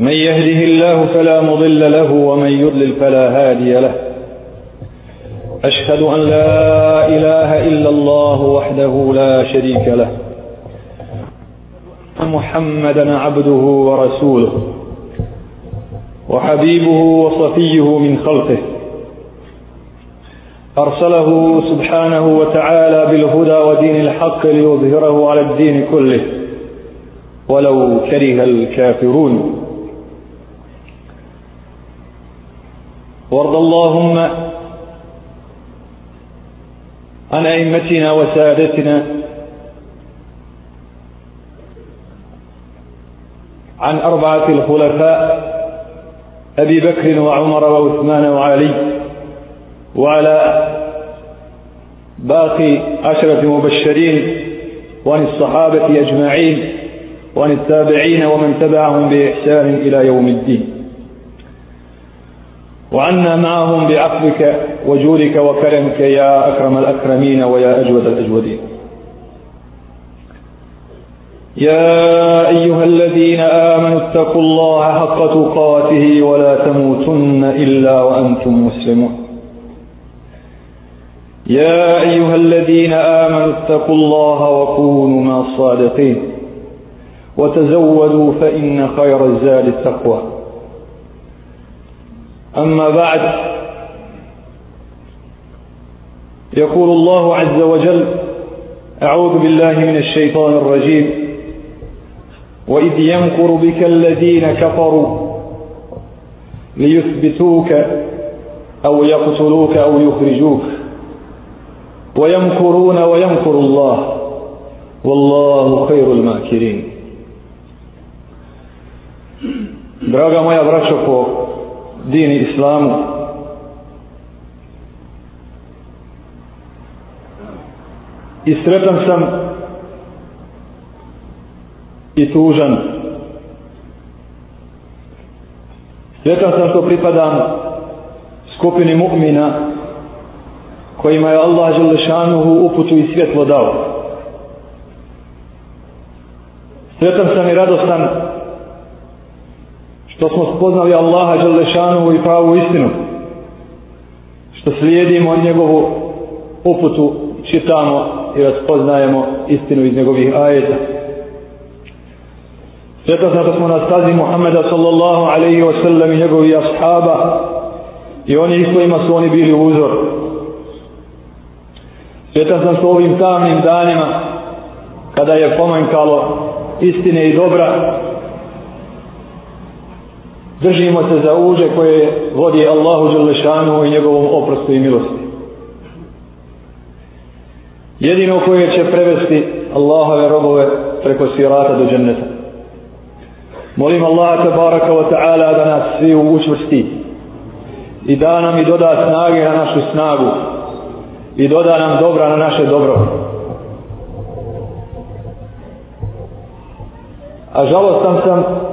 من يهده الله فلا مضل له ومن يضلل فلا هادي له أشهد أن لا إله إلا الله وحده لا شريك له محمدا عبده ورسوله وحبيبه وصفيه من خلقه أرسله سبحانه وتعالى بالهدى ودين الحق ليظهره على الدين كله ولو كره الكافرون وارض اللهم عن أئمتنا وسادتنا عن أربعة الخلفاء أبي بكر وعمر وعثمان وعلي وعلى باقي عشرة مبشرين وعن الصحابة أجمعين وعن التابعين ومن تبعهم بإحسان إلى يوم الدين وعنا معهم بعفوك وجودك وكرمك يا أكرم الأكرمين ويا أجود الأجودين يا أيها الذين آمنوا اتقوا الله حق تقاته ولا تموتن إلا وأنتم مسلمون يا أيها الذين آمنوا اتقوا الله وكونوا مع الصادقين وتزودوا فإن خير الزاد التقوى أما بعد يقول الله عز وجل أعوذ بالله من الشيطان الرجيم وإذ يمكر بك الذين كفروا ليثبتوك أو يقتلوك أو يخرجوك ويمكرون ويمكر الله والله خير الماكرين Draga ما braćo dini islamu i sretan sam i tužan sretan sam što pripadam skupini mu'mina kojima je Allah želešanuhu uputu i svjetlo dao sretan sam i radostan sam što smo spoznali Allaha Đalešanovu i pravu istinu, što slijedimo njegovu uputu, čitamo i raspoznajemo istinu iz njegovih ajeta. Sveto sam što smo na stazi Muhammeda sallallahu alaihi wa sallam i njegovih ashaba i oni iz kojima su oni bili uzor. Sveto sam što ovim tamnim danima kada je pomanjkalo istine i dobra, držimo se za uđe koje vodi Allahu Đelešanu i njegovom oprostu i milosti. Jedino koje će prevesti Allahove robove preko sirata do dženneta. Molim Allaha te baraka wa ta'ala da nas svi učvrsti i da nam i doda snage na našu snagu i doda nam dobra na naše dobro. A žalostan sam, sam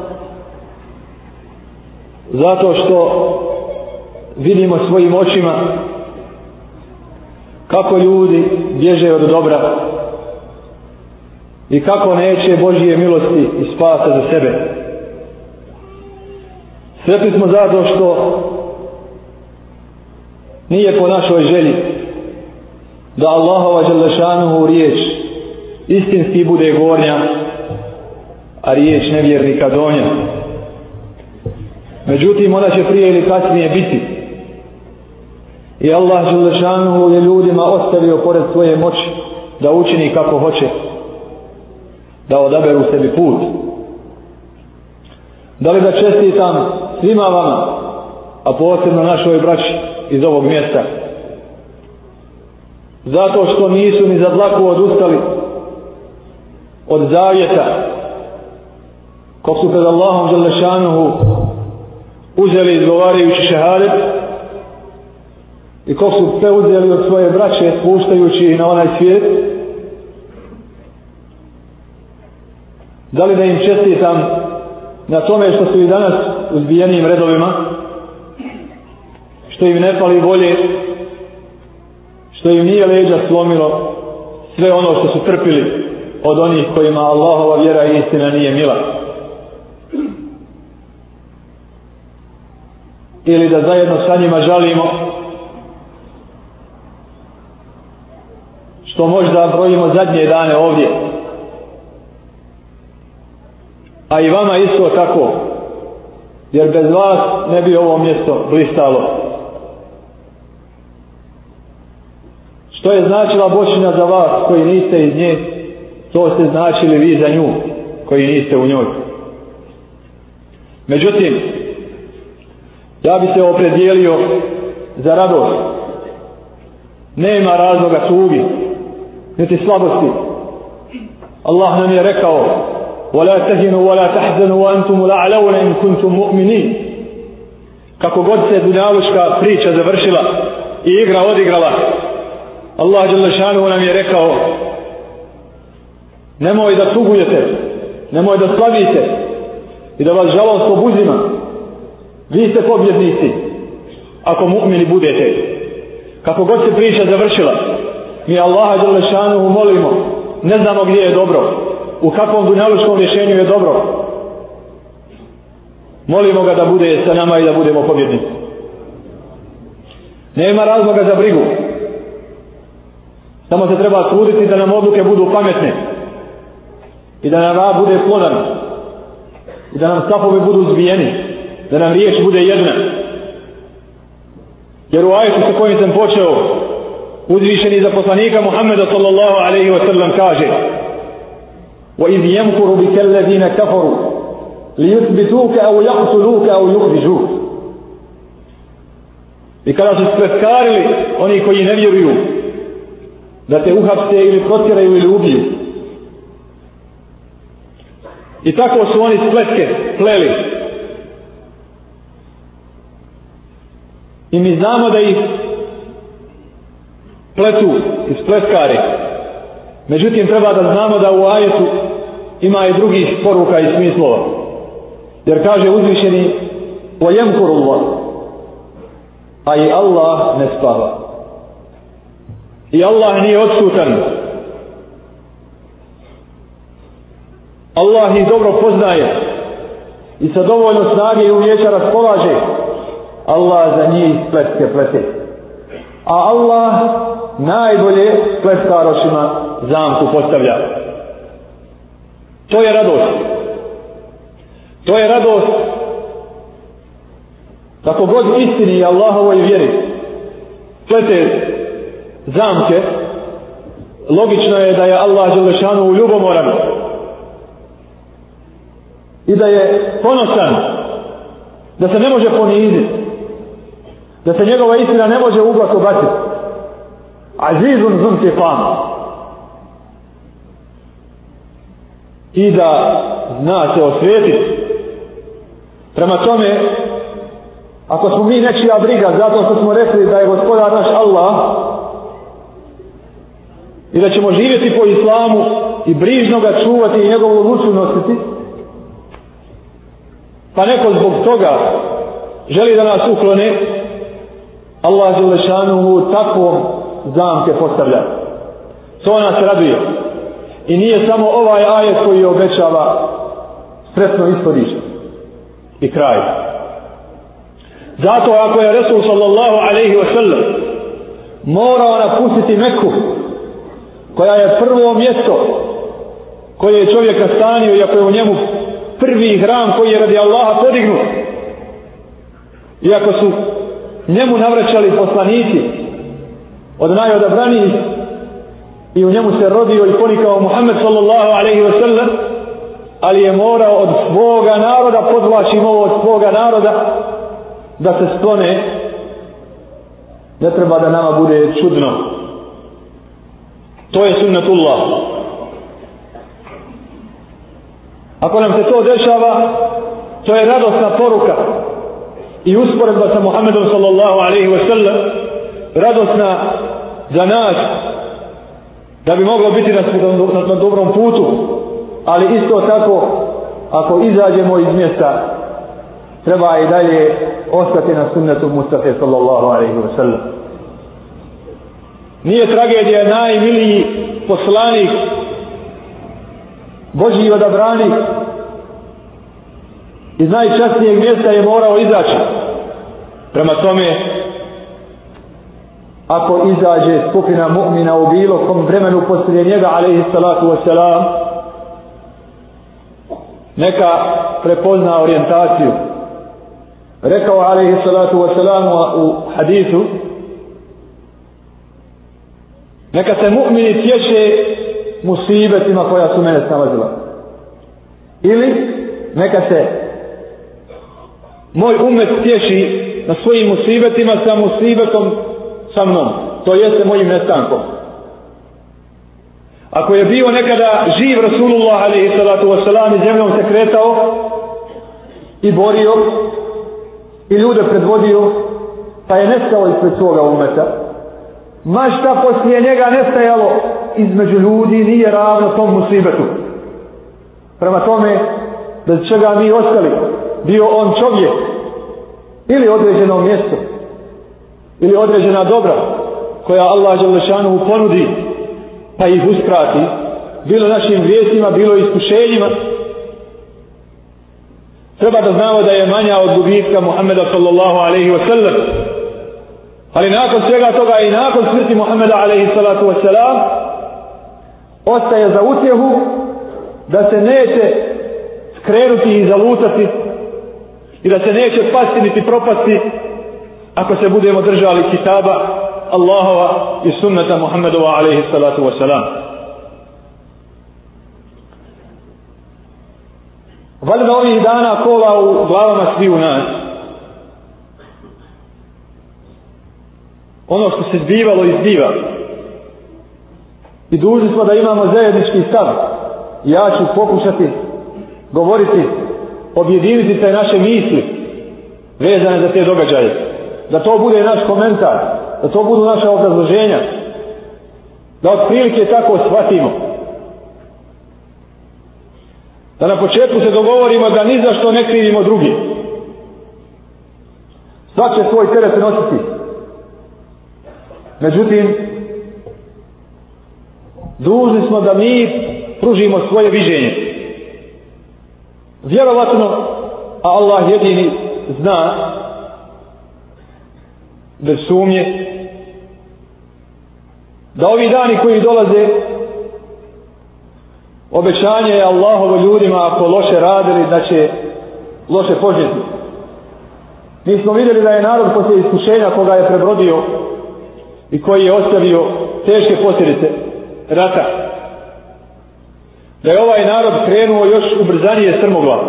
zato što vidimo svojim očima kako ljudi bježe od dobra i kako neće Božije milosti i spasa za sebe. Sretni smo zato što nije po našoj želji da Allahova želešanuhu riječ istinski bude gornja, a riječ nevjernika donja. Hvala. Međutim, ona će prije ili kasnije biti. I Allah Želešanuhu je ljudima ostavio pored svoje moći da učini kako hoće, da odaberu sebi put. Da li da čestitam svima vama, a posebno našoj braći iz ovog mjesta, zato što nisu ni za dlaku odustali od zavjeta kog su pred Allahom Želešanuhu uzeli izgovarajući šehadet i kog su te uzeli od svoje braće spuštajući ih na onaj svijet da li da im čestitam na tome što su i danas u zbijenim redovima što im ne pali bolje što im nije leđa slomilo sve ono što su trpili od onih kojima Allahova vjera i istina nije mila. ili da zajedno sa njima žalimo što možda brojimo zadnje dane ovdje a i vama isto tako jer bez vas ne bi ovo mjesto blistalo što je značila bočina za vas koji niste iz nje to ste značili vi za nju koji niste u njoj međutim da bi se opredijelio za radost. Nema razloga sugi, niti slabosti. Allah nam je rekao, وَلَا تَهِنُوا وَلَا تَحْزَنُوا وَأَنْتُمُ لَعْلَوْنَ إِنْ كُنْتُمْ مُؤْمِنِينَ Kako god se dunjaluška priča završila i igra odigrala, Allah Đelešanu nam je rekao, nemoj da tugujete, nemoj da slavite i da vas žalost obuzima. Vi ste pobjednici, ako mu'mini budete. Kako god se priča završila, mi Allaha Đalešanuhu molimo, ne znamo gdje je dobro, u kakvom dunjaluškom rješenju je dobro. Molimo ga da bude sa nama i da budemo pobjednici. Nema razloga za brigu. Samo se treba truditi da nam odluke budu pametne. I da nam rad bude plodan. I da nam stapovi budu zbijeni da nam riječ bude jedna. Jer u ajetu sa kojim sam počeo, uzvišeni za poslanika Muhammeda sallallahu alaihi wa sallam kaže وَإِذْ يَمْكُرُ بِكَ الَّذِينَ كَفَرُوا لِيُثْبِتُوكَ أَوْ يَقْتُلُوكَ أَوْ يُخْرِجُوكَ I kada su spretkarili oni koji ne vjeruju da te uhapte ili protiraju ili ubiju. I tako su oni spletke pleli i mi znamo da ih pletu i spletkare međutim treba da znamo da u ajetu ima i drugih poruka i smislova jer kaže uzvišeni pojemkurullah a i Allah ne spava i Allah nije odsutan Allah ih dobro poznaje i sa dovoljno snage i umjeća raspolaže Allah za njih spletke plete. A Allah najbolje spletkarošima zamku postavlja. To je radost. To je radost kako god istini i Allahovoj vjeri plete zamke, logično je da je Allah Đelešanu u ljubomoranu i da je ponosan da se ne može poniziti da se njegova istina ne može uglako baciti. Azizun zun ti fama. I da zna se osvijetiti. Prema tome, ako smo mi nečija briga, zato što smo rekli da je gospodar naš Allah, i da ćemo živjeti po islamu i brižno ga čuvati i njegovu lučnu nositi, pa neko zbog toga želi da nas uklone, Allah Želešanuhu takvom zamke postavlja. To nas raduje. I nije samo ovaj ajet koji je obećava sretno ispodiče i kraj. Zato ako je Resul sallallahu alaihi wa sallam morao napustiti Meku koja je prvo mjesto koje je čovjek nastanio i ako je u njemu prvi hram koji je radi Allaha podignuo iako su njemu navraćali poslanici od najodabranijih i u njemu se rodio i ponikao Muhammed sallallahu alaihi wa sallam ali je morao od svoga naroda podvlašim ovo od svoga naroda da se stone ne treba da nama bude čudno to je sunnetullah ako nam se to dešava to je radosna poruka i usporedba sa Muhammedom sallallahu alaihi wa sallam radosna za nas da bi moglo biti na, na, na dobrom putu ali isto tako ako izađemo iz mjesta treba i dalje ostati na sunnetu Mustafa sallallahu alaihi wa sallam nije tragedija najmiliji poslanik Božji odabranik iz najčastnijeg mjesta je morao izaći. Prema tome, ako izađe skupina mu'mina u bilo kom vremenu poslije njega, alaihi salatu wasalam, neka prepozna orijentaciju. Rekao, alaihi salatu wasalam, u hadisu, neka se mu'mini tješe musibetima koja su mene snalazila. Ili, neka se moj umet tješi na svojim musibetima sa musibetom sa mnom. To jeste mojim nestankom. Ako je bio nekada živ Rasulullah alaihi salatu wasalam i zemljom se kretao i borio i ljude predvodio pa je nestao ispred svoga umeta ma šta poslije njega nestajalo između ljudi nije ravno tom musibetu prema tome bez čega mi ostali bio on čovjek ili određeno mjesto ili određena dobra koja Allah Đelešanu ponudi pa ih usprati bilo našim vjesima, bilo iskušenjima treba da znamo da je manja od gubitka Muhammeda sallallahu alaihi wa sallam ali nakon svega toga i nakon smrti Muhammeda alaihi salatu wa sallam ostaje za utjehu da se neće skrenuti i zalutati i da se neće pasti niti propasti ako se budemo držali kitaba Allahova i sunnata Muhammedova alaihi salatu wasalam. Valjda ovih dana kola u glavama svi u nas. Ono što se zbivalo i zbiva. I dužni smo da imamo zajednički stav. Ja ću pokušati govoriti objediniti te naše misli vezane za te događaje da to bude naš komentar da to budu naše obrazloženja da od prilike tako shvatimo da na početku se dogovorimo da ni za što ne krivimo drugi svak će svoj teret nositi međutim dužni smo da mi pružimo svoje viženje vjerovatno a Allah jedini zna bez sumnje da ovi dani koji dolaze obećanje je Allahovo ljudima ako loše radili da će loše požeti mi smo vidjeli da je narod poslije iskušenja koga je prebrodio i koji je ostavio teške posljedice rata da je ovaj narod krenuo još ubrzanije strmoglav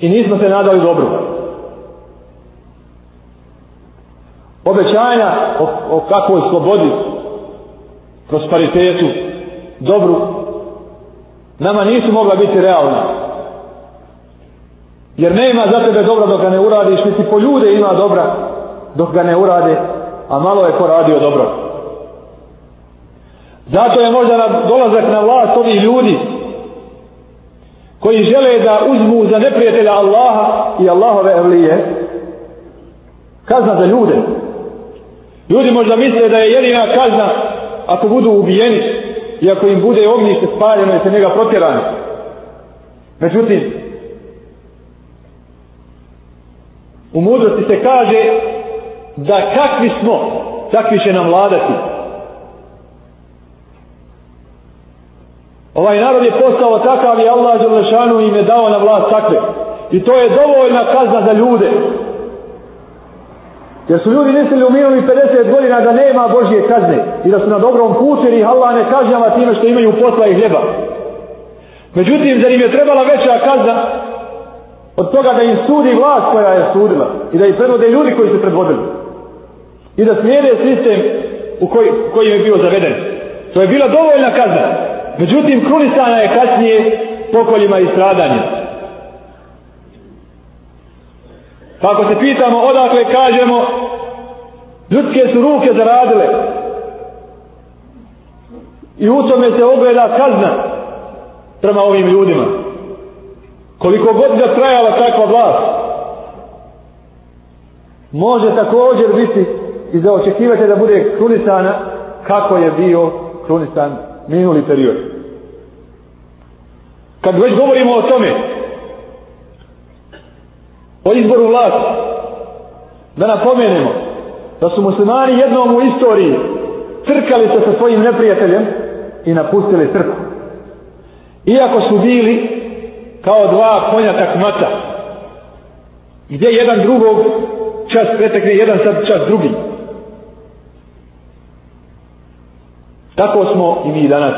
i nismo se nadali dobro obećanja o, o kakvoj slobodi prosperitetu dobru nama nisu mogla biti realna jer ne ima za tebe dobra dok ga ne uradiš niti po ljude ima dobra dok ga ne urade a malo je ko radio dobro dobro Zato je možda na dolazak na vlast ovih ljudi koji žele da uzmu za neprijatelja Allaha i Allahove evlije kazna za ljude. Ljudi možda misle da je jedina kazna ako budu ubijeni i ako im bude ognjište spaljeno i se njega protjerani. Međutim, u mudrosti se kaže da kakvi smo, takvi će nam vladati. Ovaj narod je postao takav i Allah Đelešanu im je dao na vlast takve. I to je dovoljna kazna za ljude. Jer su ljudi mislili u minuli 50 godina da nema Božje kazne i da su na dobrom putu jer ih Allah ne kažnjava time što imaju posla i hljeba. Međutim, da im je trebala veća kazna od toga da im sudi vlast koja je sudila i da im predvode ljudi koji su predvodili i da slijede sistem u koji, koji je bio zaveden. To je bila dovoljna kazna. Međutim, krunisana je kasnije pokoljima i stradanjem. Pa ako se pitamo odakle kažemo ljudske su ruke zaradile i u tome se ogleda kazna prema ovim ljudima. Koliko god ga trajala takva vlast može također biti i zaočekivati da bude krunisana kako je bio krunisan minuli period. Kad već govorimo o tome, o izboru vlasti, da napomenemo da su muslimani jednom u istoriji crkali se sa svojim neprijateljem i napustili crku. Iako su bili kao dva konja takmata, gdje jedan drugog čas pretekne jedan sad čas drugim. Tako smo i mi danas.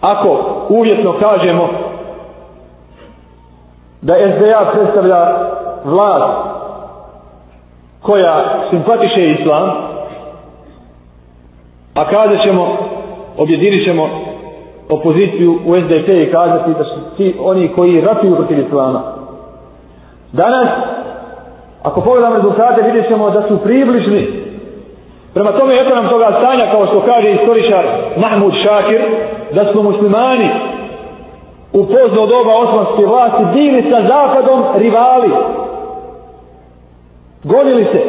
Ako uvjetno kažemo da SDA predstavlja vlast koja simpatiše islam, a kada ćemo, objedinit ćemo opoziciju u SDP i kazati da su ti oni koji ratuju protiv islama. Danas, ako pogledamo rezultate, vidjet ćemo da su približni Prema tome, eto nam toga stanja, kao što kaže istoričar Mahmud Šakir, da smo muslimani u pozno doba osmanske vlasti bili sa zapadom rivali. Gonili se.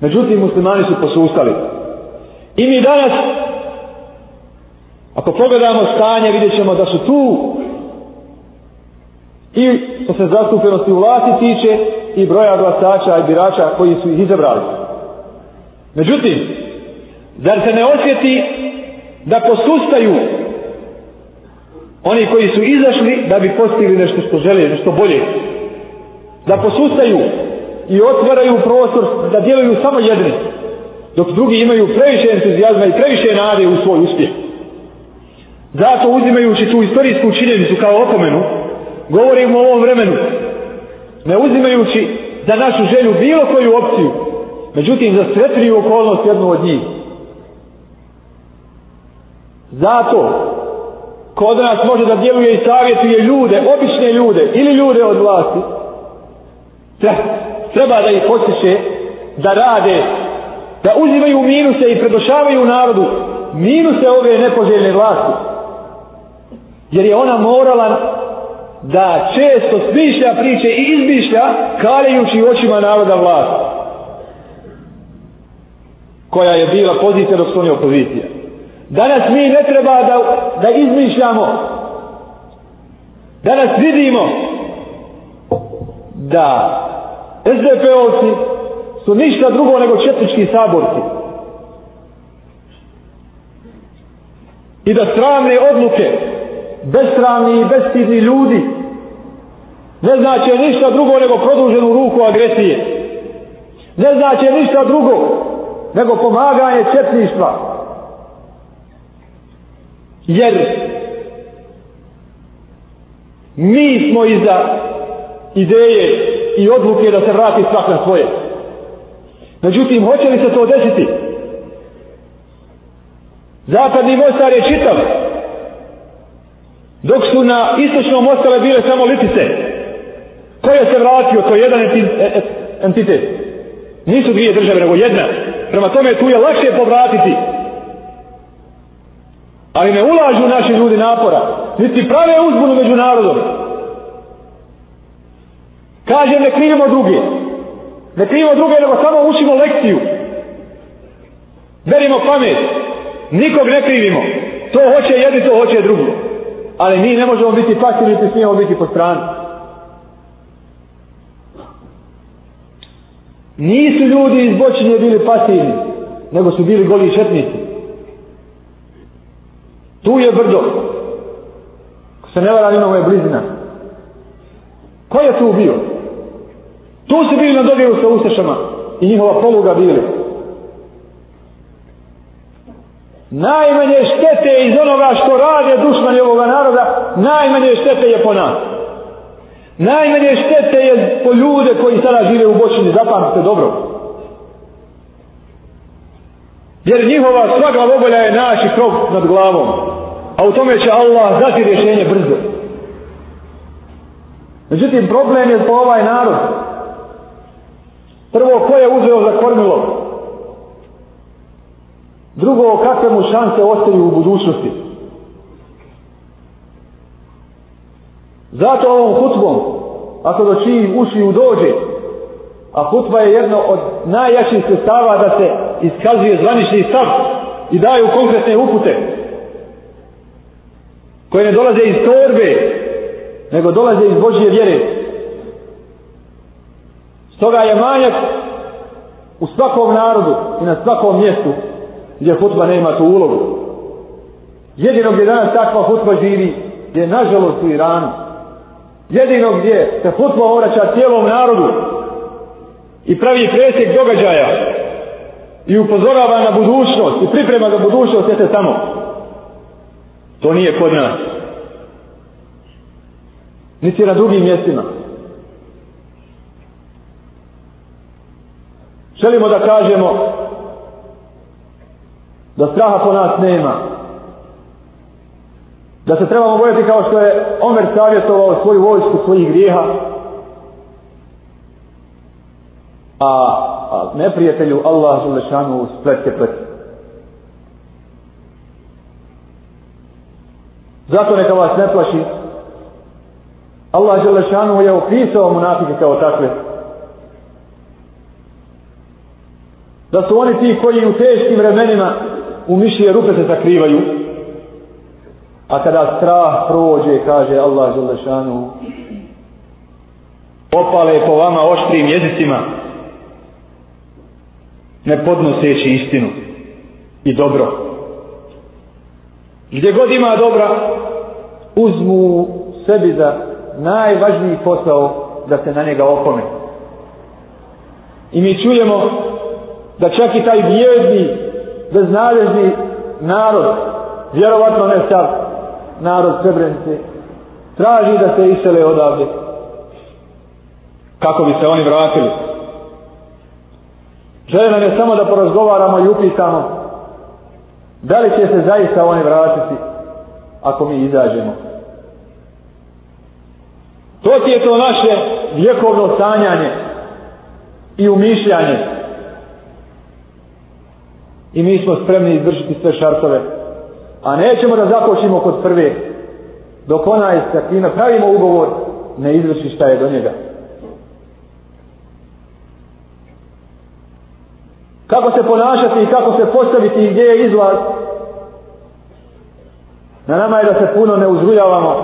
Međutim, muslimani su posustali. I mi danas, ako pogledamo stanje, vidjet ćemo da su tu i što se zastupljenosti u vlasti tiče i broja glasača i birača koji su ih izabrali. Međutim, zar se ne osjeti da posustaju oni koji su izašli da bi postigli nešto što žele, nešto bolje. Da posustaju i otvaraju prostor da djeluju samo jedni, dok drugi imaju previše entuzijazma i previše nade u svoj uspjeh. Zato uzimajući tu istorijsku činjenicu kao opomenu, govorim o ovom vremenu, ne uzimajući za našu želju bilo koju opciju, Međutim, za sretniju okolnost jednu od njih. Zato, ko od nas može da djeluje i savjetuje ljude, obične ljude ili ljude od vlasti, treba da ih posjeće da rade, da uzimaju minuse i predošavaju narodu minuse ove nepoželjne vlasti. Jer je ona morala da često smišlja priče i izmišlja kaljujući očima naroda vlasti koja je bila pozicija dok su oni opozicija. Danas mi ne treba da, da izmišljamo. Danas vidimo da SDP-ovci su ništa drugo nego četnički saborci. I da sramne odluke, besramni i bestidni ljudi, ne znači ništa drugo nego produženu ruku agresije. Ne znači ništa drugo nego pomaganje četništva. Jer mi smo iza ideje i odluke da se vrati svak na svoje. Međutim, hoće li se to desiti? Zapadni Mostar je čitav. Dok su na istočnom Mostale bile samo litice. Ko je se vratio? To je jedan e- e- entitet. Enti enti enti nisu dvije države nego jedna prema tome tu je lakše povratiti ali ne ulažu naši ljudi napora niti prave uzbunu među narodom kaže ne krivimo druge ne krivimo druge nego samo učimo lekciju berimo pamet nikog ne krivimo to hoće jedni to hoće drugi ali mi ne možemo biti pasivni niti smijemo biti po strani Nisu ljudi iz bočine bili pasivni, nego su bili goli četnici. Tu je brdo. Ko se ne vara, imamo je blizina. Ko je tu bio? Tu su bili na dogeru sa ustašama i njihova poluga bili. Najmanje štete iz onoga što rade dušmani ovoga naroda, najmanje štete je po nas. Najmanje štete je po ljude koji sada žive u Bošini, zapamte dobro. Jer njihova sva glavobolja je naši krov nad glavom. A u tome će Allah dati rješenje brzo. Međutim, problem je po ovaj narod. Prvo, ko je uzeo za kormilo? Drugo, kakve mu šanse ostaju u budućnosti? Zato ovom hutbom, ako do čijih uši udođe, a hutba je jedno od najjačih sredstava da se iskazuje zvanični stav i daju konkretne upute, koje ne dolaze iz torbe, nego dolaze iz Božje vjere. Stoga je manjak u svakom narodu i na svakom mjestu gdje hutba nema tu ulogu. Jedino gdje danas takva hutba živi je nažalost u Iranu jedino gdje se hutba obraća cijelom narodu i pravi presjek događaja i upozorava na budućnost i priprema za budućnost jeste tamo to nije kod nas niti na drugim mjestima želimo da kažemo da straha po nas nema ima da se trebamo bojati kao što je Omer savjetovao svoju vojsku svojih grijeha a, a neprijatelju Allah Želešanu splete pleti Zato neka vas ne plaši. Allah Želešanu je opisao munafike kao takve. Da su oni ti koji u teškim vremenima u mišlije rupe se sakrivaju. A kada strah prođe, kaže Allah Želešanu, opale po vama oštrim jezicima, ne podnoseći istinu i dobro. Gdje god ima dobra, uzmu sebi za najvažniji posao da se na njega opome. I mi čujemo da čak i taj vjezni, beznadežni narod, vjerovatno ne sad, narod Srebrenice traži da se isele odavde kako bi se oni vratili želimo je samo da porazgovaramo i upitamo da li će se zaista oni vratiti ako mi izađemo to ti je to naše vjekovno sanjanje i umišljanje i mi smo spremni izdržiti sve šartove a nećemo da započnemo kod prve dok ona je sakri napravimo ugovor ne izvrši šta je do njega kako se ponašati i kako se postaviti i gdje je izlaz na nama je da se puno ne uzrujavamo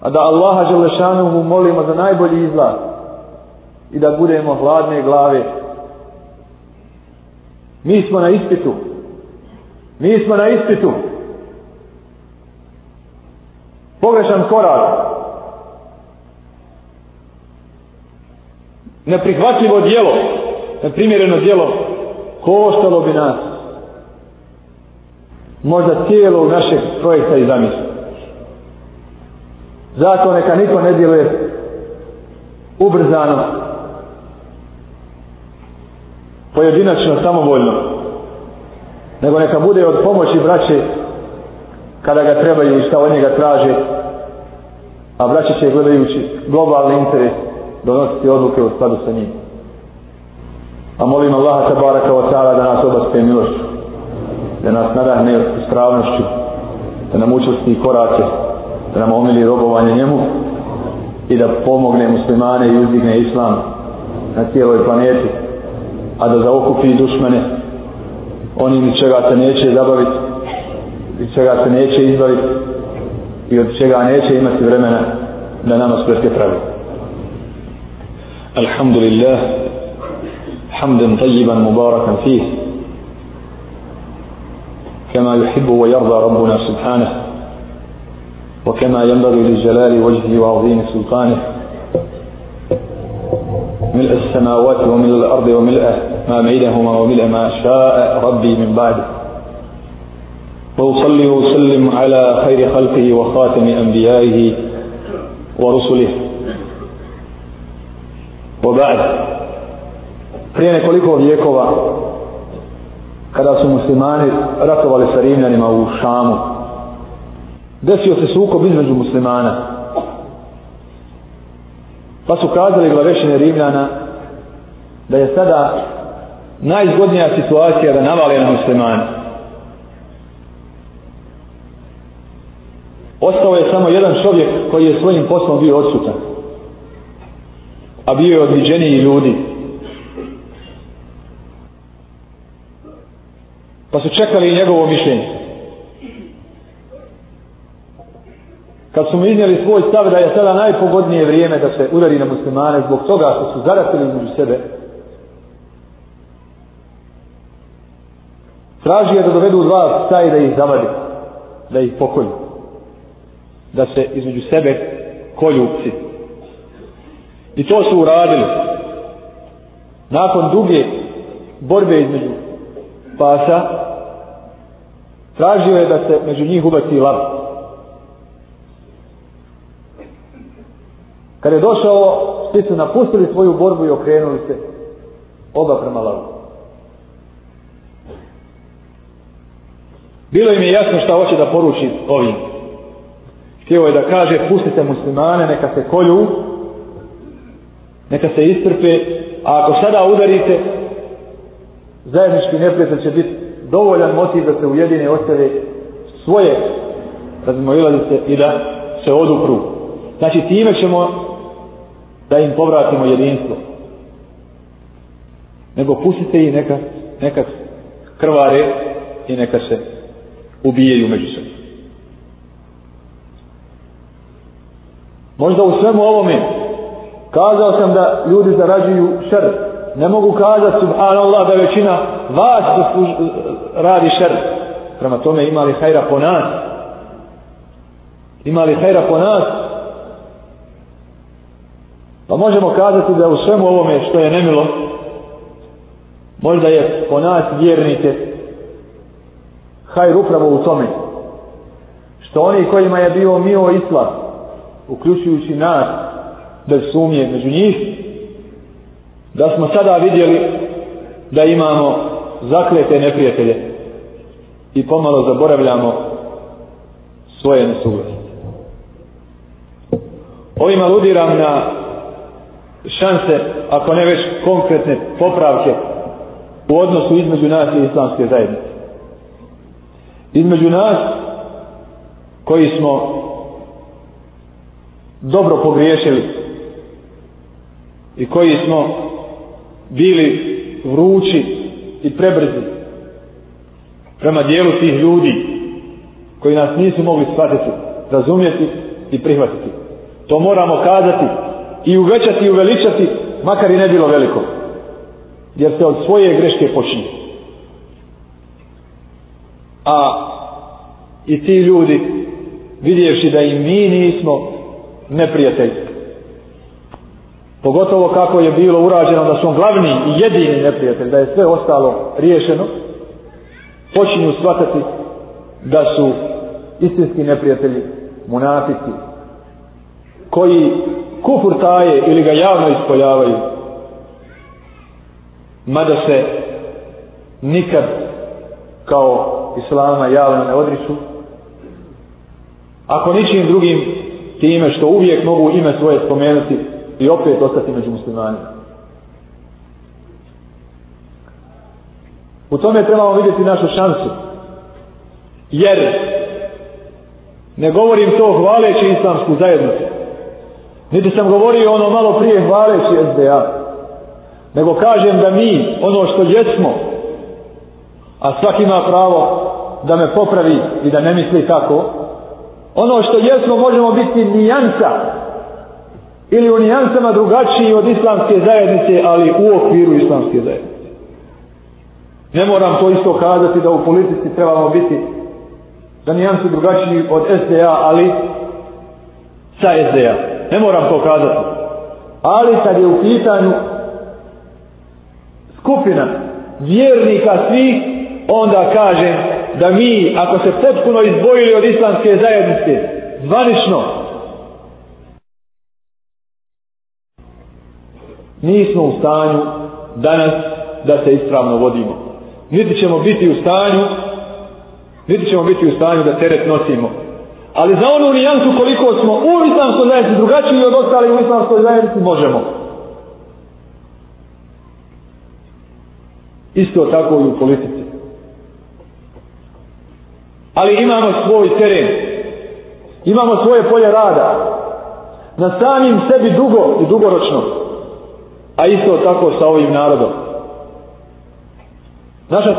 a da Allaha Želešanuhu molimo za najbolji izlaz i da budemo hladne glave mi smo na ispitu Mi smo na ispitu. Pogrešan korak. Neprihvatljivo dijelo, neprimjereno dijelo, koštalo bi nas možda cijelo našeg projekta i zamisla. Zato neka niko ne djeluje ubrzano, pojedinačno, samovoljno. voljno nego neka bude od pomoći braće kada ga trebaju i šta od njega traže a braće će gledajući globalni interes donositi odluke u skladu sa njim a molim Allaha tabara kao cara da nas obaspe milošću da nas nadahne ispravnošću da nam učesti korake da nam omili robovanje njemu i da pomogne muslimane i uzdigne islam na cijeloj planeti a da zaokupi dušmane oni ni čega te neće zabaviti i čega te neće izbaviti i od čega neće imati vremena da nama spletke pravi. Alhamdulillah حمدا طيبا مباركا فيه كما يحب ويرضى ربنا سبحانه وكما ينبغي لجلال وجهه وعظيم سلطانه ملء السماوات وملء الأرض وملء ما ميلهما وملء ما شاء ربي من بعده وأصلي وسلم على خير خلقه وخاتم أنبيائه ورسله وبعد prije nekoliko vijekova kada su muslimani ratovali sa Rimljanima u Šamu desio se sukob između muslimana pa su kazali glavešine Rimljana da je sada najzgodnija situacija da navale na muslimani. Ostao je samo jedan čovjek koji je svojim poslom bio odsutan. A bio je odviđeniji ljudi. Pa su čekali i njegovo mišljenje. Kad su mu iznijeli svoj stav da je sada najpogodnije vrijeme da se udari na muslimane zbog toga što su zaratili među sebe traži je da dovedu dva psa i da ih zavadi, da ih pokolju. Da se između sebe kolju psi. I to su uradili. Nakon duge borbe između pasa, tražio je da se među njih ubaci lav. Kad je došao, svi su napustili svoju borbu i okrenuli se oba prema lavu. Bilo im je jasno šta hoće da poruči ovim. Htio je da kaže, pustite muslimane, neka se kolju, neka se istrpe, a ako sada udarite, zajednički neprijatelj će biti dovoljan motiv da se ujedine ostave svoje razmojilazice i da se odupru. Znači, time ćemo da im povratimo jedinstvo. Nego pustite ih neka, neka krvare i neka se ubijaju međusobno. Možda u svemu ovome kazao sam da ljudi zarađuju šer. Ne mogu kazati subhanallah da većina vas služ... radi šer. Prema tome imali hajra po nas. Imali hajra po nas. Pa možemo kazati da u svemu ovome što je nemilo možda je po nas vjernice hajr upravo u tome što oni kojima je bio mio islam uključujući nas bez sumnje među njih da smo sada vidjeli da imamo zaklete neprijatelje i pomalo zaboravljamo svoje nesuglasnosti. Ovim aludiram na šanse, ako ne već konkretne popravke u odnosu između nas i islamske zajednice između nas koji smo dobro pogriješili i koji smo bili vrući i prebrzi prema dijelu tih ljudi koji nas nisu mogli shvatiti, razumjeti i prihvatiti. To moramo kazati i uvećati i uveličati, makar i ne bilo veliko. Jer se od svoje greške počinje a i ti ljudi vidjevši da i mi nismo neprijatelji pogotovo kako je bilo urađeno da su on glavni i jedini neprijatelj da je sve ostalo riješeno počinju shvatati da su istinski neprijatelji monatici koji kufur taje ili ga javno ispoljavaju mada se nikad kao islama javno ne odrisu ako ničim drugim time što uvijek mogu ime svoje spomenuti i opet ostati među muslimanima u tome trebamo vidjeti našu šansu jer ne govorim to hvaleći islamsku zajednicu niti sam govorio ono malo prije hvaleći SDA nego kažem da mi ono što jesmo a svak ima pravo da me popravi i da ne misli tako, ono što jesmo možemo biti nijansa ili u nijansama drugačiji od islamske zajednice, ali u okviru islamske zajednice. Ne moram to isto kazati da u politici trebamo biti za nijansu drugačiji od SDA, ali sa SDA. Ne moram to kazati. Ali kad je u pitanju skupina vjernika svih onda kažem da mi, ako se potpuno izbojili od islamske zajednice, zvanično, nismo u stanju danas da se ispravno vodimo. Niti ćemo biti u stanju, niti ćemo biti u stanju da teret nosimo. Ali za onu nijansu koliko smo u islamskoj zajednici drugačiji od ostalih u islamskoj zajednici, možemo. Isto tako i u politici ali imamo svoj teren imamo svoje polje rada na samim sebi dugo i dugoročno a isto tako sa ovim narodom naša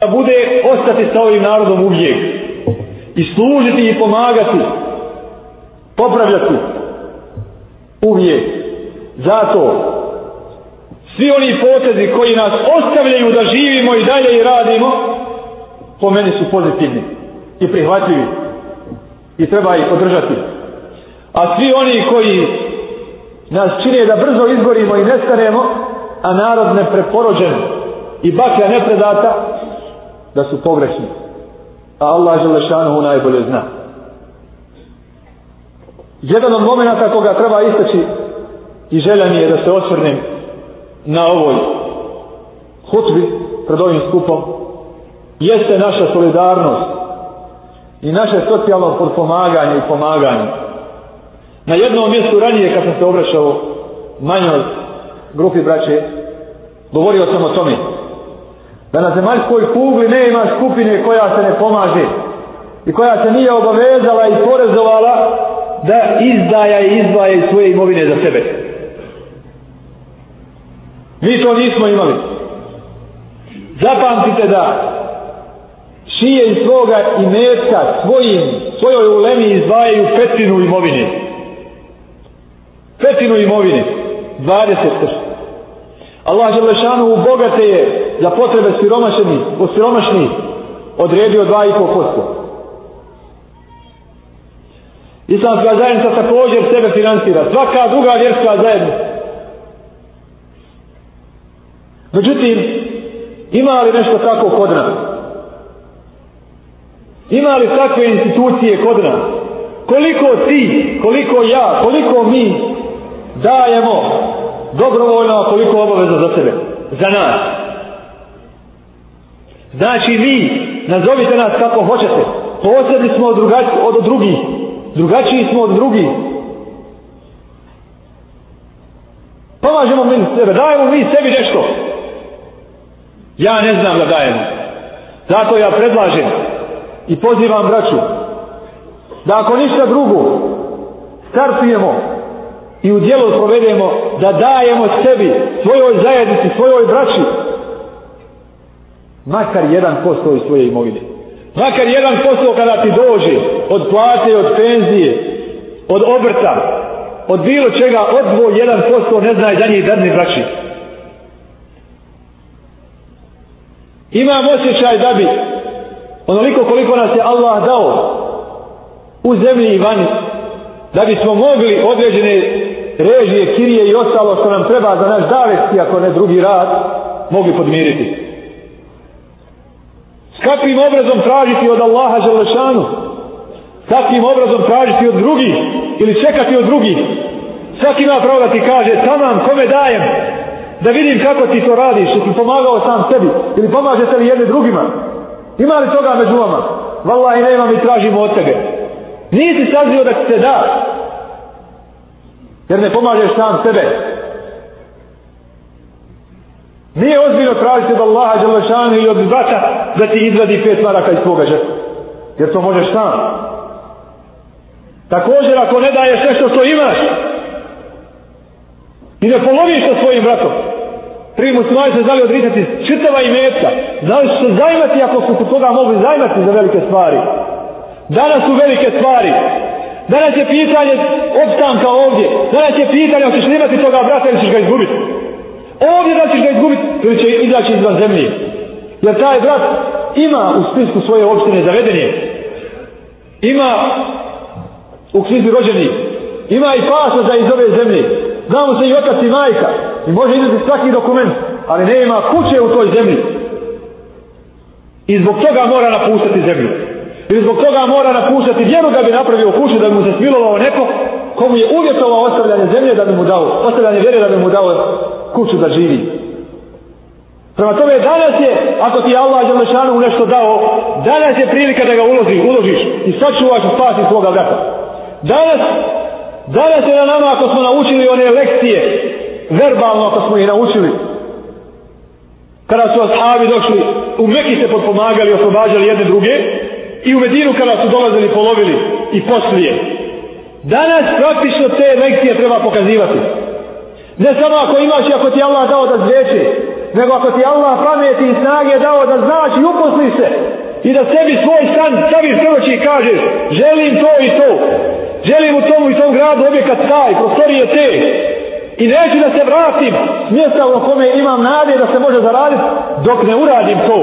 da bude ostati sa ovim narodom uvijek i služiti i pomagati popravljati uvijek zato svi oni potezi koji nas ostavljaju da živimo i dalje i radimo, po meni su pozitivni i prihvatljivi i treba ih podržati. A svi oni koji nas čine da brzo izgorimo i nestanemo, a narod nepreporođen i baklja nepredata, da su pogrešni. A Allah Želešanuhu najbolje zna. Jedan od momenta koga treba istaći i želja mi je da se osvrnem na ovoj hutbi pred ovim skupom jeste naša solidarnost i naše socijalno pomaganje i pomaganje. Na jednom mjestu ranije kad sam se obraćao manjoj grupi braće, govorio sam o tome da na zemaljskoj kugli ne ima skupine koja se ne pomaže i koja se nije obavezala i porezovala da izdaja i izdvaja svoje imovine za sebe. Mi to nismo imali. Zapamtite da šije iz svoga imetka svojim, svojoj ulemi izdvajaju petinu imovine. Petinu imovine. 20 krst. Allah je lešanu u bogate je za potrebe siromašeni, u siromašni odredio 2,5%. Islamska zajednica također sebe financira. Svaka druga vjerska zajednica Međutim, ima li nešto tako kod nas? Ima li takve institucije kod nas? Koliko ti, koliko ja, koliko mi dajemo dobrovoljno, a koliko obaveza za sebe? Za nas. Znači vi, nazovite nas kako hoćete. Posebni smo od, drugač, od drugih. Drugačiji smo od drugih. Pomažemo mi sebe, dajemo mi sebi nešto. Ja ne znam da dajemo. Zato ja predlažem i pozivam braću da ako ništa drugo startujemo i u dijelo provedemo da dajemo sebi, svojoj zajednici, svojoj braći makar jedan posto iz svoje imovine. Makar jedan posto kada ti dođe od plate, od penzije, od obrta, od bilo čega, odvoj jedan posto, ne znaj da njih drni braći. braći. imam osjećaj da bi onoliko koliko nas je Allah dao u zemlji i vani da bismo mogli određene režije, kirije i ostalo što nam treba za naš davesti, ako ne drugi rad, mogli podmiriti. S kakvim obrazom tražiti od Allaha Želešanu? S kakvim obrazom tražiti od drugih? Ili čekati od drugih? Svaki ima pravo da ti kaže, tamam, kome dajem? da vidim kako ti to radiš, da ti pomagao sam sebi, ili pomažete li jedni drugima. Ima li toga među vama? Wallahi nema mi tražimo od tebe. Nisi sazio da ti se da. Jer ne pomažeš sam sebe. Nije ozbiljno tražiti od Allaha Đalešanu ili od brata da ti izvadi pet maraka iz tvoga žeta. Jer to možeš sam. Također ako ne daješ nešto što imaš i ne poloviš sa svojim bratom, Prvi muslimani su znali odricati čitava i metka. Znali su se zajmati ako su kod toga mogli zajmati za velike stvari. Danas su velike stvari. Danas je pitanje opstanka ovdje. Danas je pitanje ako ćeš nimati toga brata ili ćeš ga izgubiti. Ovdje da ćeš ga izgubiti ili će izaći iz zemlje. Jer taj brat ima u spisku svoje opštine zavedenje. Ima u knjizi rođeni. Ima i pasa za iz ove zemlje zna mu se i otac i majka i može izdati svaki dokument ali ne ima kuće u toj zemlji i zbog toga mora napuštati zemlju ili zbog toga mora napuštati vjeru da bi napravio kuću da bi mu se smilovao neko komu je uvjetovao ostavljanje zemlje da bi mu dao ostavljanje vjere da bi mu dao kuću da živi prema tome danas je ako ti je Allah Đelešanu nešto dao danas je prilika da ga uloži, uložiš i sačuvaš spasi svoga vrata danas danas je na nama ako smo naučili one lekcije verbalno ako smo ih naučili kada su ashabi došli u Meki se podpomagali oslobađali jedne druge i u Medinu kada su dolazili polovili i poslije danas praktično te lekcije treba pokazivati ne samo ako imaš i ako ti Allah dao da zveče nego ako ti Allah pameti i snage dao da znaš i uposliš se i da sebi svoj san stavi srvoći i kažeš želim to i to Želim u tom i tom gradu objekat taj, prostorije te. I neću da se vratim mjesta u kome imam nade da se može zaraditi dok ne uradim to.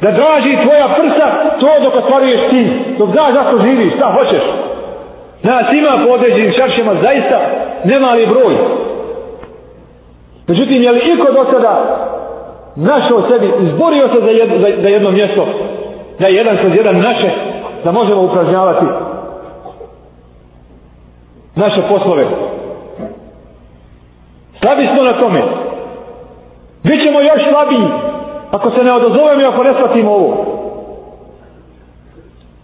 Da draži tvoja prsa to dok otvaruješ ti. Dok znaš zašto živiš, šta hoćeš. Nas ima po određenim čaršima zaista nemali broj. Međutim, je li iko do sada našao sebi, izborio se za jedno, za, za jedno mjesto, da je jedan kroz jedan naše, da možemo upražnjavati naše poslove. Slabi smo na tome. Bićemo još slabiji ako se ne odozovemo i ako ne shvatimo ovo.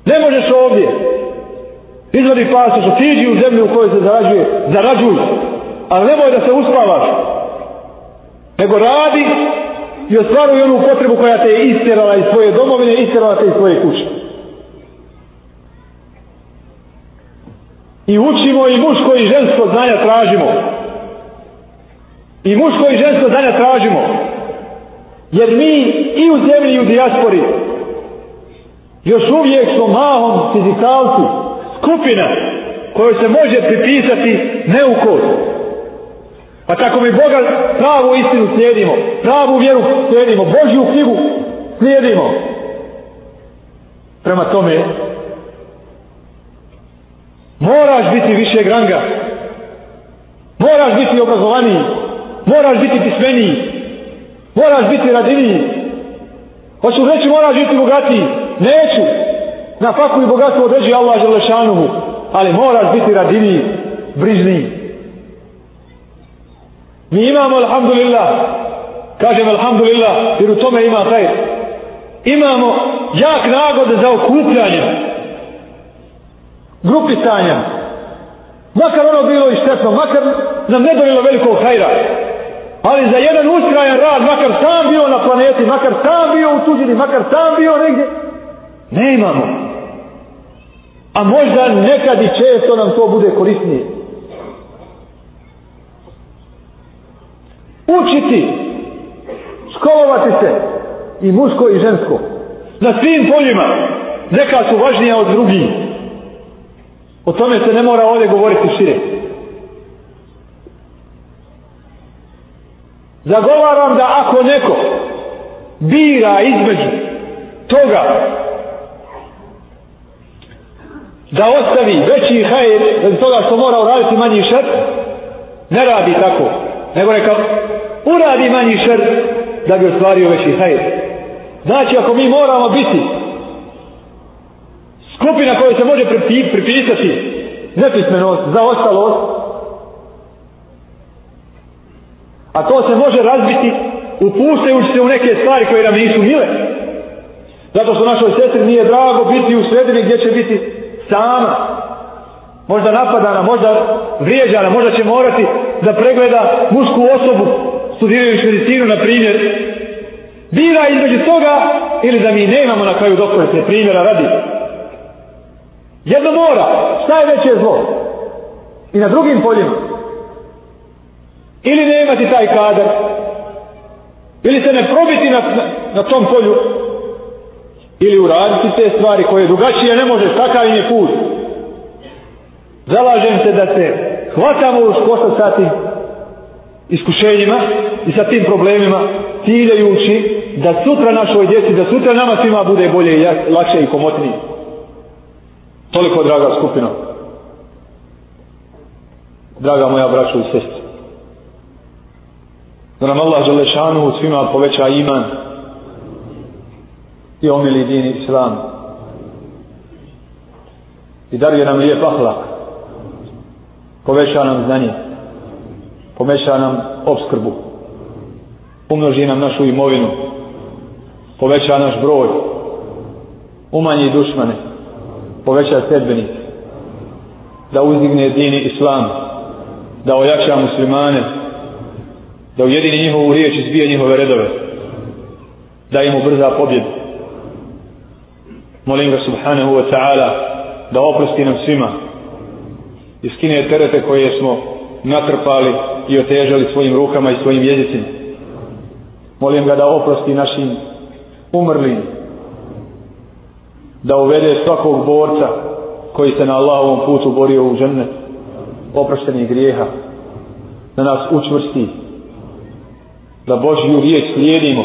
Ne možeš ovdje. Izvadi pasoš, otiđi u zemlju u kojoj se zarađuje, zarađuj, ali nemoj da se uspavaš, nego radi i ostvaruj onu potrebu koja te je istjerala iz svoje domovine, istjerala te iz svoje kuće. I učimo i muško i žensko znanja tražimo. I muško i žensko znanja tražimo. Jer mi i u zemlji i u dijaspori još uvijek smo mahom fizikalci skupina kojoj se može pripisati neukost. A pa tako mi Boga pravu istinu slijedimo, pravu vjeru slijedimo, Božju knjigu slijedimo. Prema tome Moraš biti više granga. Moraš biti obrazovaniji. Moraš biti pismeniji. Moraš biti radiniji. Hoću reći moraš biti bogatiji. Neću. Na faku i bogatstvo određuje Allah Želešanovu. Ali moraš biti radiniji, brižniji. Mi imamo, alhamdulillah, kažem alhamdulillah, jer u tome ima taj. Imamo jak nagod za okupljanje grupisanjem makar ono bilo i štetno makar nam ne donilo velikog hajra ali za jedan uskrajan rad makar sam bio na planeti makar sam bio u tuđini makar sam bio negdje ne imamo a možda nekad i često nam to bude korisnije učiti školovati se i muško i žensko na svim poljima neka su važnija od drugih O tome se ne mora ovdje govoriti šire. Zagovaram da ako neko bira između toga da ostavi veći hajer od toga što mora uraditi manji šrt, ne radi tako. Nego neka uradi manji šrt da bi ostvario veći hajer. Znači ako mi moramo biti skupina koja se može pripisati nepismenost, zaostalost. A to se može razbiti upuštajući se u neke stvari koje nam nisu mile. Zato što našoj sestri nije drago biti u sredini gdje će biti sama. Možda napadana, možda vrijeđana, možda će morati da pregleda mušku osobu studirajući medicinu, na primjer. Bira između toga ili da mi nemamo na kraju doktorske primjera raditi. Jedno mora. Šta je veće zlo? I na drugim poljima. Ili ne imati taj kader. Ili se ne probiti na, na, na tom polju. Ili uraditi te stvari koje drugačije ne možeš. Takav im je put. Zalažem se da se hvatamo u škosta sa tim iskušenjima i sa tim problemima ciljajući da sutra našoj djeci, da sutra nama svima bude bolje i lakše i komotnije. Toliko draga skupina. Draga moja braćo i sestre. Da nam Allah Želešanu svima poveća iman i omili din islam. I dar je nam lijep ahlak. Poveća nam znanje. Poveća nam obskrbu. Umnoži nam našu imovinu. Poveća naš broj. Umanji dušmane. Umanji dušmane poveća sedbeni da uzdigne dini islam da ojača muslimane da ujedini njihovu riječ i zbije njihove redove da im ubrza pobjed molim ga subhanahu wa ta'ala da oprosti nam svima i skine terete koje smo natrpali i otežali svojim rukama i svojim jezicima molim ga da oprosti našim umrlim da uvede svakog borca koji se na Allahovom putu borio u žene oproštenih grijeha da nas učvrsti da Božju riječ slijedimo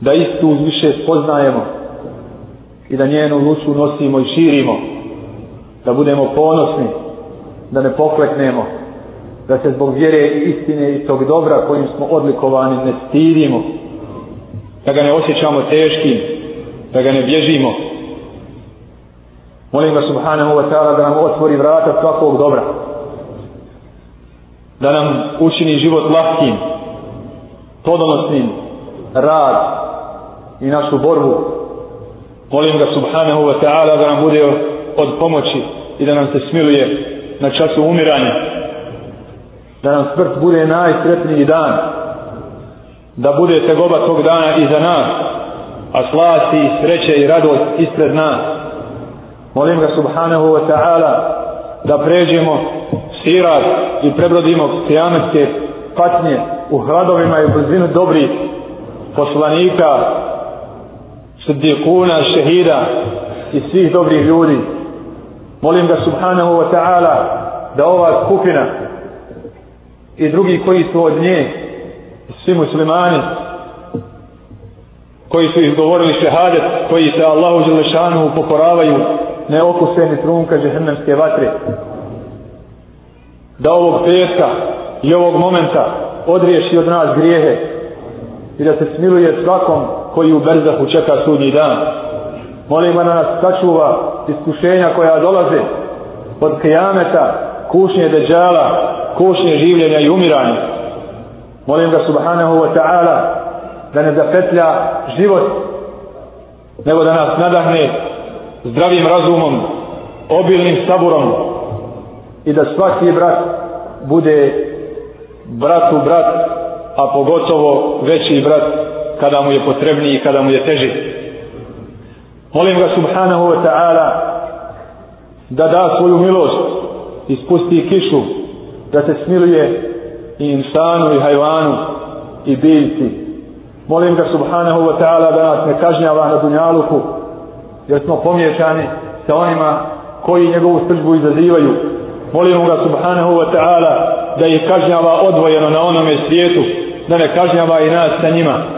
da istu više spoznajemo i da njenu lucu nosimo i širimo da budemo ponosni da ne pokleknemo da se zbog vjere i istine i tog dobra kojim smo odlikovani ne stidimo da ga ne osjećamo teškim da ga ne bježimo Molim ga subhanahu wa ta'ala da nam otvori vrata svakog dobra. Da nam učini život lahkim, podonosnim, rad i našu borbu. Molim ga subhanahu wa ta'ala da nam bude od pomoći i da nam se smiluje na času umiranja. Da nam smrt bude najsretniji dan. Da bude tegoba tog dana iza nas, a slasti i sreće i radost ispred nas. Molim ga subhanahu wa ta'ala da pređemo sirat i prebrodimo kijametke patnje u hradovima i blizinu dobrih poslanika, sredikuna, šehida i svih dobrih ljudi. Molim ga subhanahu wa ta'ala da ova skupina i drugi koji su od nje i svi muslimani koji su izgovorili šehadet koji se Allahu Đelešanu pokoravaju ne okusene trunka džehennemske vatre. Da ovog petka i ovog momenta odriješi od nas grijehe i da se smiluje svakom koji u Berzahu čeka sudnji dan. Molimo da nas sačuva iskušenja koja dolaze od kajameta, kušnje deđala, kušnje življenja i umiranja. Molim ga subhanahu wa ta'ala da ne zapetlja život nego da nas nadahne zdravim razumom, obilnim saburom i da svaki brat bude bratu brat, a pogotovo veći brat kada mu je potrebniji i kada mu je teži. Molim ga subhanahu wa ta'ala da da svoju milost, ispusti kišu, da se smiluje i insanu i hajvanu i biljci. Molim ga subhanahu wa ta'ala da nas ne kažnjava na dunjaluku, jer smo pomiješani sa onima koji njegovu srđbu izazivaju. Molimo ga subhanahu wa ta'ala da ih kažnjava odvojeno na onome svijetu, da ne kažnjava i nas sa njima.